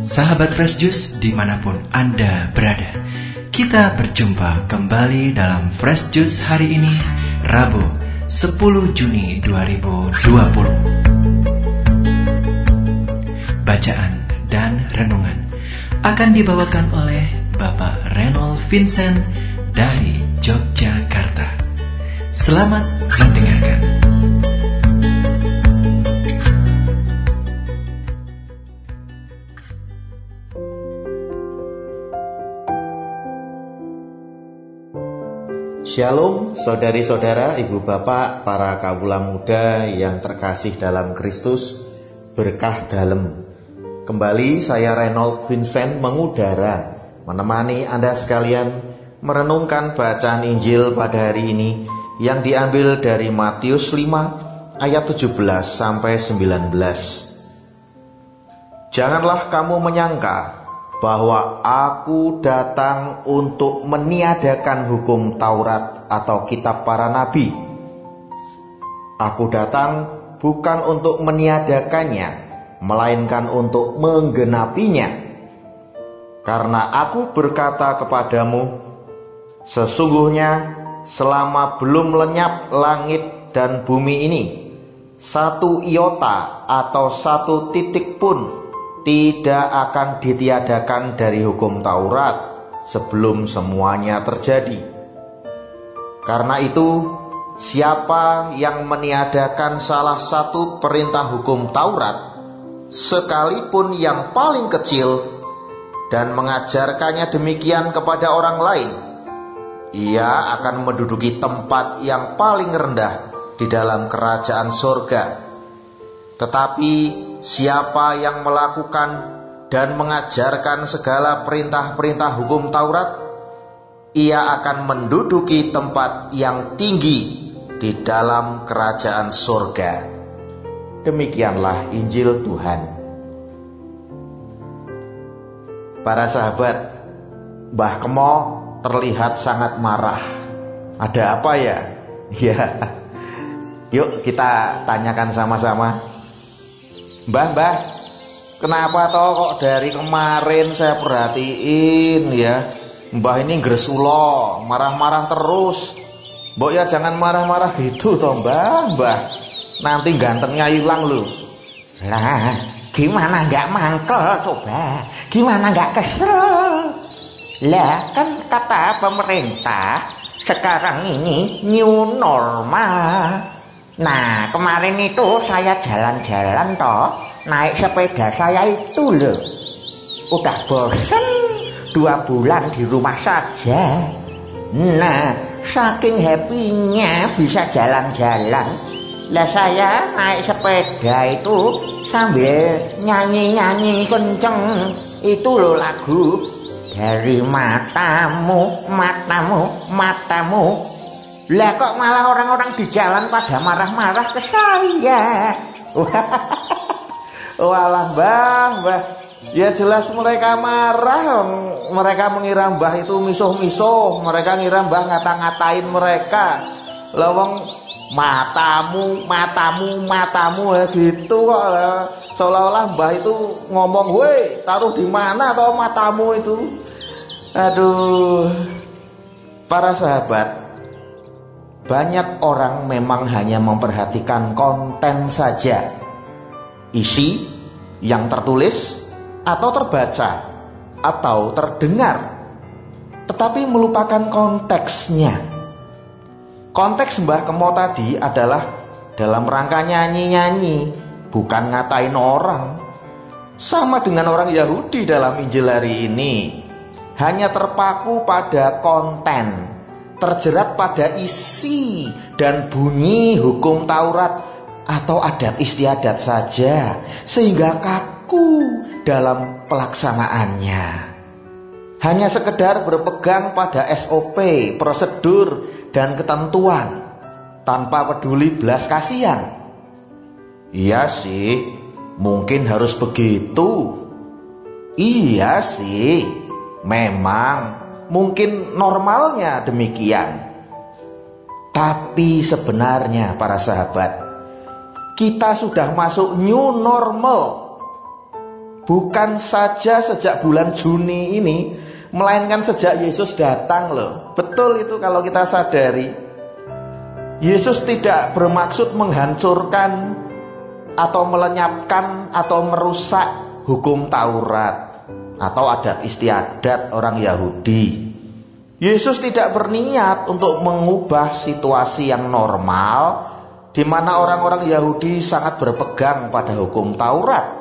Sahabat Fresh Juice di mana pun Anda berada Kita berjumpa kembali dalam Fresh Juice hari ini Rabu 10 Juni 2020 Bacaan dan renungan akan dibawakan oleh Bapak Renold Vincent dari Yogyakarta. Selamat mendengarkan Shalom saudari-saudara, ibu bapak, para kawula muda yang terkasih dalam Kristus, berkah dalam. Kembali saya Reynold Vincent mengudara, menemani Anda sekalian merenungkan bacaan Injil pada hari ini yang diambil dari Matius 5 ayat 17 sampai 19. Janganlah kamu menyangka bahwa aku datang untuk meniadakan hukum Taurat atau kitab para nabi. Aku datang bukan untuk meniadakannya, melainkan untuk menggenapinya. Karena aku berkata kepadamu, sesungguhnya selama belum lenyap langit dan bumi ini, satu iota atau satu titik pun tidak akan ditiadakan dari hukum Taurat sebelum semuanya terjadi. Karena itu, siapa yang meniadakan salah satu perintah hukum Taurat, sekalipun yang paling kecil, dan mengajarkannya demikian kepada orang lain, ia akan menduduki tempat yang paling rendah di dalam kerajaan sorga. Tetapi siapa yang melakukan dan mengajarkan segala perintah-perintah hukum Taurat, ia akan menduduki tempat yang tinggi di dalam kerajaan surga. Demikianlah Injil Tuhan. Para sahabat, Mbah Kemo terlihat sangat marah. Ada apa ya? Ya, yuk kita tanyakan sama-sama. Mbah, mbah, kenapa toh kok dari kemarin saya perhatiin ya, mbah ini gresulo, marah-marah terus. Mbok ya jangan marah-marah gitu toh mbah, mbah. Nanti gantengnya hilang loh. Lah, gimana nggak mangkel coba? Gimana nggak kesel? Lah kan kata pemerintah sekarang ini new normal. Nah, kemarin itu saya jalan-jalan toh, naik sepeda saya itu loh. Udah bosen dua bulan di rumah saja. Nah, saking happy-nya bisa jalan-jalan. Lah saya naik sepeda itu sambil nyanyi-nyanyi kenceng. Itu loh lagu dari matamu, matamu, matamu lah kok malah orang-orang di jalan pada marah-marah ke saya. Walah mbah, mbah. Ya jelas mereka marah. Mereka mengira mbah itu misuh-misuh. Mereka ngira mbah ngata-ngatain mereka. Lawang matamu, matamu, matamu ya gitu kok. Seolah-olah mbah itu ngomong, "Woi, taruh di mana atau matamu itu?" Aduh. Para sahabat, banyak orang memang hanya memperhatikan konten saja, isi yang tertulis atau terbaca atau terdengar, tetapi melupakan konteksnya. Konteks Mbah Kemo tadi adalah dalam rangka nyanyi-nyanyi, bukan ngatain orang. Sama dengan orang Yahudi dalam Injil hari ini, hanya terpaku pada konten terjerat pada isi dan bunyi hukum Taurat atau adat istiadat saja sehingga kaku dalam pelaksanaannya. Hanya sekedar berpegang pada SOP, prosedur dan ketentuan tanpa peduli belas kasihan. Iya sih, mungkin harus begitu. Iya sih, memang mungkin normalnya demikian. Tapi sebenarnya para sahabat, kita sudah masuk new normal. Bukan saja sejak bulan Juni ini, melainkan sejak Yesus datang loh. Betul itu kalau kita sadari. Yesus tidak bermaksud menghancurkan atau melenyapkan atau merusak hukum Taurat atau adat istiadat orang Yahudi. Yesus tidak berniat untuk mengubah situasi yang normal di mana orang-orang Yahudi sangat berpegang pada hukum Taurat.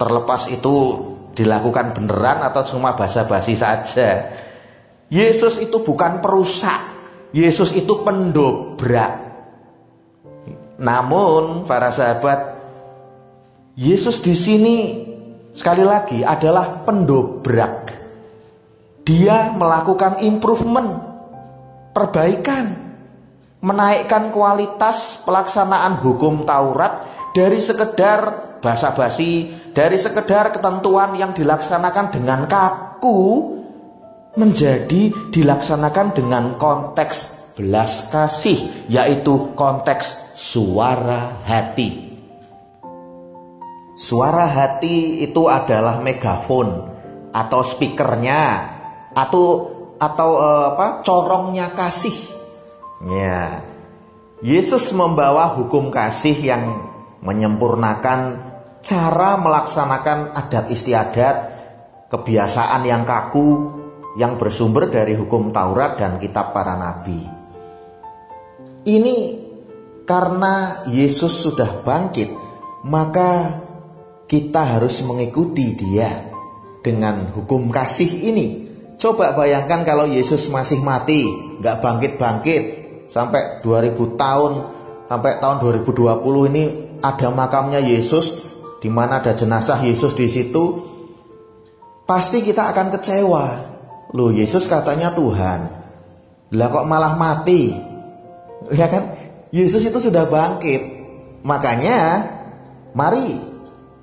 Terlepas itu dilakukan beneran atau cuma basa-basi saja. Yesus itu bukan perusak, Yesus itu pendobrak. Namun para sahabat, Yesus di sini sekali lagi adalah pendobrak. Dia melakukan improvement, perbaikan, menaikkan kualitas pelaksanaan hukum Taurat dari sekedar basa-basi, dari sekedar ketentuan yang dilaksanakan dengan kaku menjadi dilaksanakan dengan konteks belas kasih, yaitu konteks suara hati. Suara hati itu adalah megafon atau speakernya atau atau uh, apa corongnya kasih. Ya. Yesus membawa hukum kasih yang menyempurnakan cara melaksanakan adat istiadat, kebiasaan yang kaku yang bersumber dari hukum Taurat dan kitab para nabi. Ini karena Yesus sudah bangkit, maka kita harus mengikuti Dia dengan hukum kasih ini. Coba bayangkan kalau Yesus masih mati, nggak bangkit-bangkit sampai 2000 tahun, sampai tahun 2020 ini ada makamnya Yesus, di mana ada jenazah Yesus di situ, pasti kita akan kecewa. Loh, Yesus katanya Tuhan. Lah kok malah mati? Ya kan? Yesus itu sudah bangkit. Makanya mari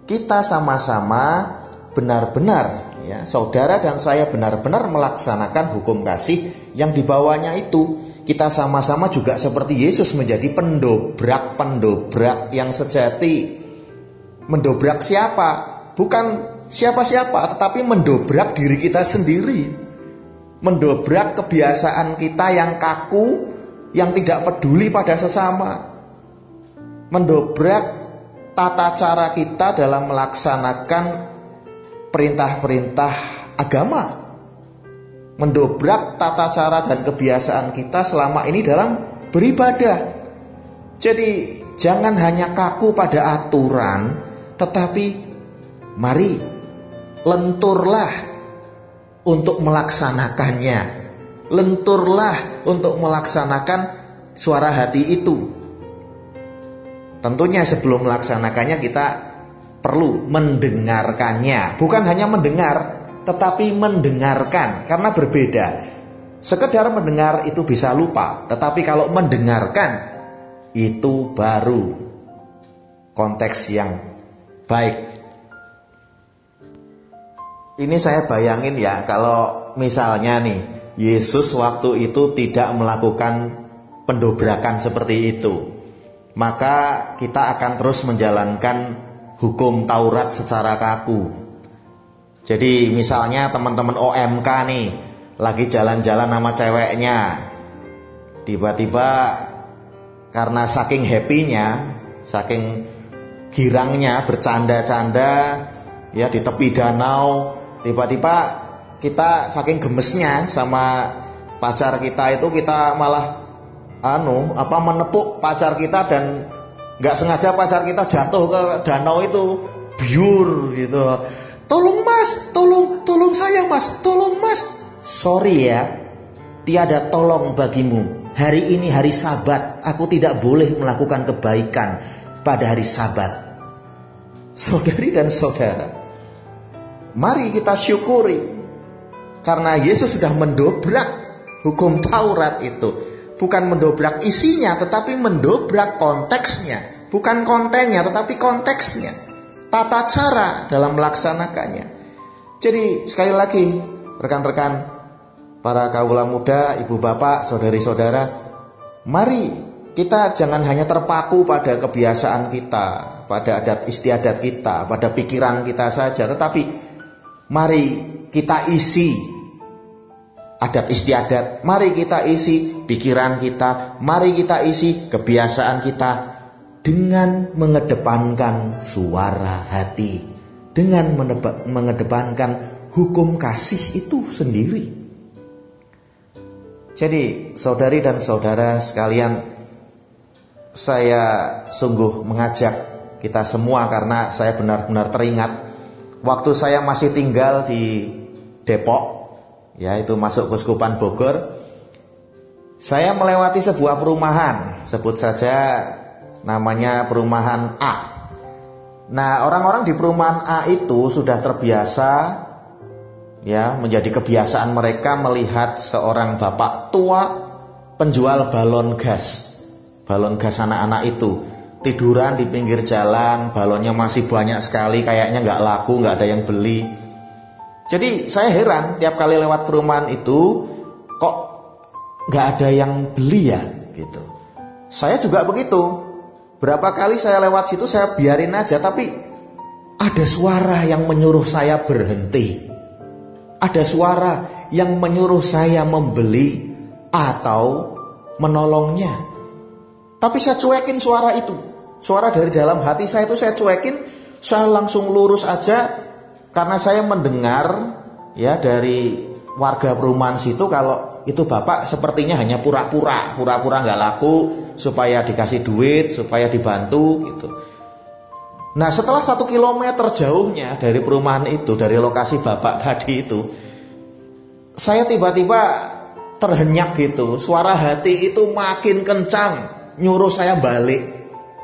kita sama-sama benar-benar ya, saudara dan saya benar-benar melaksanakan hukum kasih yang dibawanya itu. Kita sama-sama juga seperti Yesus menjadi pendobrak-pendobrak yang sejati. Mendobrak siapa? Bukan siapa-siapa, tetapi mendobrak diri kita sendiri. Mendobrak kebiasaan kita yang kaku, yang tidak peduli pada sesama. Mendobrak tata cara kita dalam melaksanakan perintah-perintah agama. Mendobrak tata cara dan kebiasaan kita selama ini dalam beribadah. Jadi jangan hanya kaku pada aturan, tetapi mari lenturlah untuk melaksanakannya lenturlah untuk melaksanakan suara hati itu. Tentunya sebelum melaksanakannya kita perlu mendengarkannya, bukan hanya mendengar, tetapi mendengarkan karena berbeda. Sekedar mendengar itu bisa lupa, tetapi kalau mendengarkan itu baru konteks yang baik. Ini saya bayangin ya, kalau misalnya nih Yesus waktu itu tidak melakukan pendobrakan seperti itu. Maka kita akan terus menjalankan hukum Taurat secara kaku. Jadi misalnya teman-teman OMK nih lagi jalan-jalan sama ceweknya. Tiba-tiba karena saking happy-nya, saking girangnya bercanda-canda ya di tepi danau, tiba-tiba kita saking gemesnya sama pacar kita itu kita malah anu apa menepuk pacar kita dan nggak sengaja pacar kita jatuh ke danau itu biur gitu. Tolong mas tolong tolong saya mas tolong mas. Sorry ya tiada tolong bagimu. Hari ini hari sabat aku tidak boleh melakukan kebaikan pada hari sabat. Saudari dan saudara mari kita syukuri karena Yesus sudah mendobrak hukum Taurat itu. Bukan mendobrak isinya, tetapi mendobrak konteksnya. Bukan kontennya, tetapi konteksnya. Tata cara dalam melaksanakannya. Jadi sekali lagi, rekan-rekan, para kaula muda, ibu bapak, saudari-saudara, Mari kita jangan hanya terpaku pada kebiasaan kita, pada adat istiadat kita, pada pikiran kita saja, tetapi mari kita isi adat istiadat, mari kita isi pikiran kita, mari kita isi kebiasaan kita dengan mengedepankan suara hati, dengan mengedepankan hukum kasih itu sendiri. Jadi, saudari dan saudara sekalian, saya sungguh mengajak kita semua karena saya benar-benar teringat. Waktu saya masih tinggal di Depok, yaitu masuk Kuskupan Bogor. Saya melewati sebuah perumahan, sebut saja namanya perumahan A. Nah, orang-orang di perumahan A itu sudah terbiasa ya menjadi kebiasaan mereka melihat seorang bapak tua penjual balon gas balon gas anak-anak itu tiduran di pinggir jalan balonnya masih banyak sekali kayaknya nggak laku nggak ada yang beli jadi saya heran tiap kali lewat perumahan itu kok nggak ada yang beli ya gitu saya juga begitu berapa kali saya lewat situ saya biarin aja tapi ada suara yang menyuruh saya berhenti ada suara yang menyuruh saya membeli atau menolongnya. Tapi saya cuekin suara itu. Suara dari dalam hati saya itu saya cuekin, saya langsung lurus aja karena saya mendengar ya dari warga perumahan situ kalau itu bapak sepertinya hanya pura-pura, pura-pura nggak laku supaya dikasih duit, supaya dibantu gitu. Nah setelah satu kilometer jauhnya dari perumahan itu, dari lokasi bapak tadi itu, saya tiba-tiba terhenyak gitu. Suara hati itu makin kencang, nyuruh saya balik.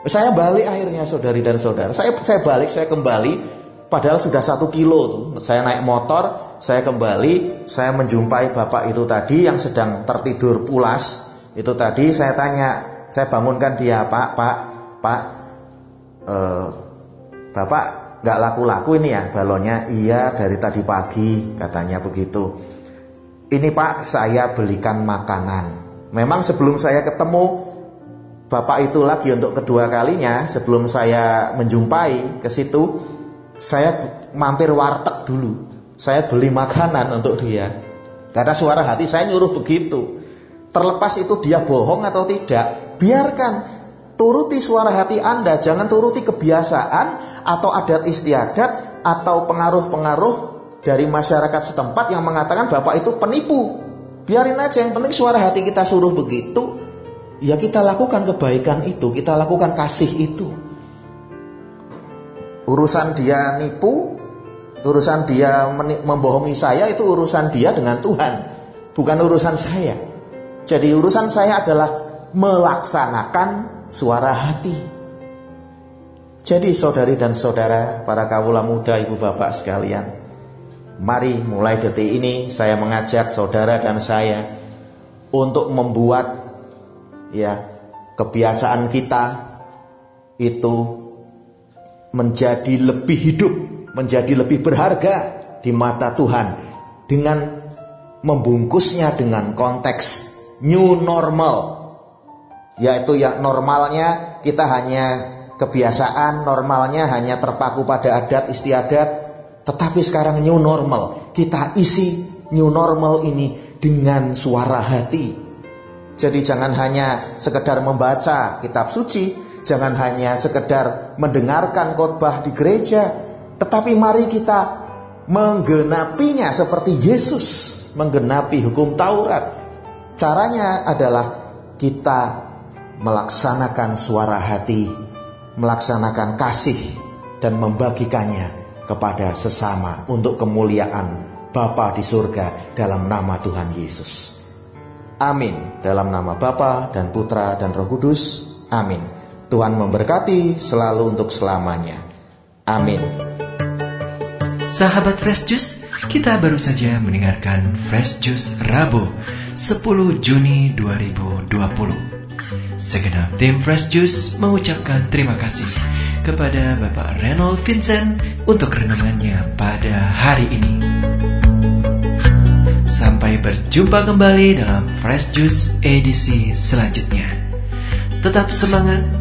Saya balik akhirnya saudari dan saudara. Saya saya balik, saya kembali. Padahal sudah satu kilo tuh. Saya naik motor, saya kembali, saya menjumpai bapak itu tadi yang sedang tertidur pulas. Itu tadi saya tanya, saya bangunkan dia, Pak, Pak, Pak, eh, Bapak nggak laku-laku ini ya balonnya? Iya dari tadi pagi katanya begitu. Ini Pak saya belikan makanan. Memang sebelum saya ketemu Bapak itu lagi untuk kedua kalinya sebelum saya menjumpai ke situ saya mampir warteg dulu. Saya beli makanan untuk dia. Karena suara hati saya nyuruh begitu. Terlepas itu dia bohong atau tidak, biarkan turuti suara hati Anda, jangan turuti kebiasaan atau adat istiadat atau pengaruh-pengaruh dari masyarakat setempat yang mengatakan bapak itu penipu. Biarin aja yang penting suara hati kita suruh begitu, ya kita lakukan kebaikan itu, kita lakukan kasih itu. Urusan dia nipu, urusan dia membohongi saya itu urusan dia dengan Tuhan, bukan urusan saya. Jadi urusan saya adalah melaksanakan suara hati. Jadi saudari dan saudara, para kawula muda, ibu bapak sekalian, mari mulai detik ini saya mengajak saudara dan saya untuk membuat ya kebiasaan kita itu menjadi lebih hidup, menjadi lebih berharga di mata Tuhan dengan membungkusnya dengan konteks new normal yaitu ya normalnya kita hanya kebiasaan normalnya hanya terpaku pada adat istiadat, tetapi sekarang new normal. Kita isi new normal ini dengan suara hati. Jadi jangan hanya sekedar membaca kitab suci, jangan hanya sekedar mendengarkan khotbah di gereja, tetapi mari kita menggenapinya seperti Yesus menggenapi hukum Taurat. Caranya adalah kita melaksanakan suara hati melaksanakan kasih dan membagikannya kepada sesama untuk kemuliaan Bapa di surga dalam nama Tuhan Yesus. Amin. Dalam nama Bapa dan Putra dan Roh Kudus. Amin. Tuhan memberkati selalu untuk selamanya. Amin. Sahabat Fresh Juice, kita baru saja mendengarkan Fresh Juice Rabu 10 Juni 2020. Segenap tim Fresh Juice mengucapkan terima kasih kepada Bapak Reynold Vincent untuk renungannya pada hari ini. Sampai berjumpa kembali dalam Fresh Juice edisi selanjutnya. Tetap semangat,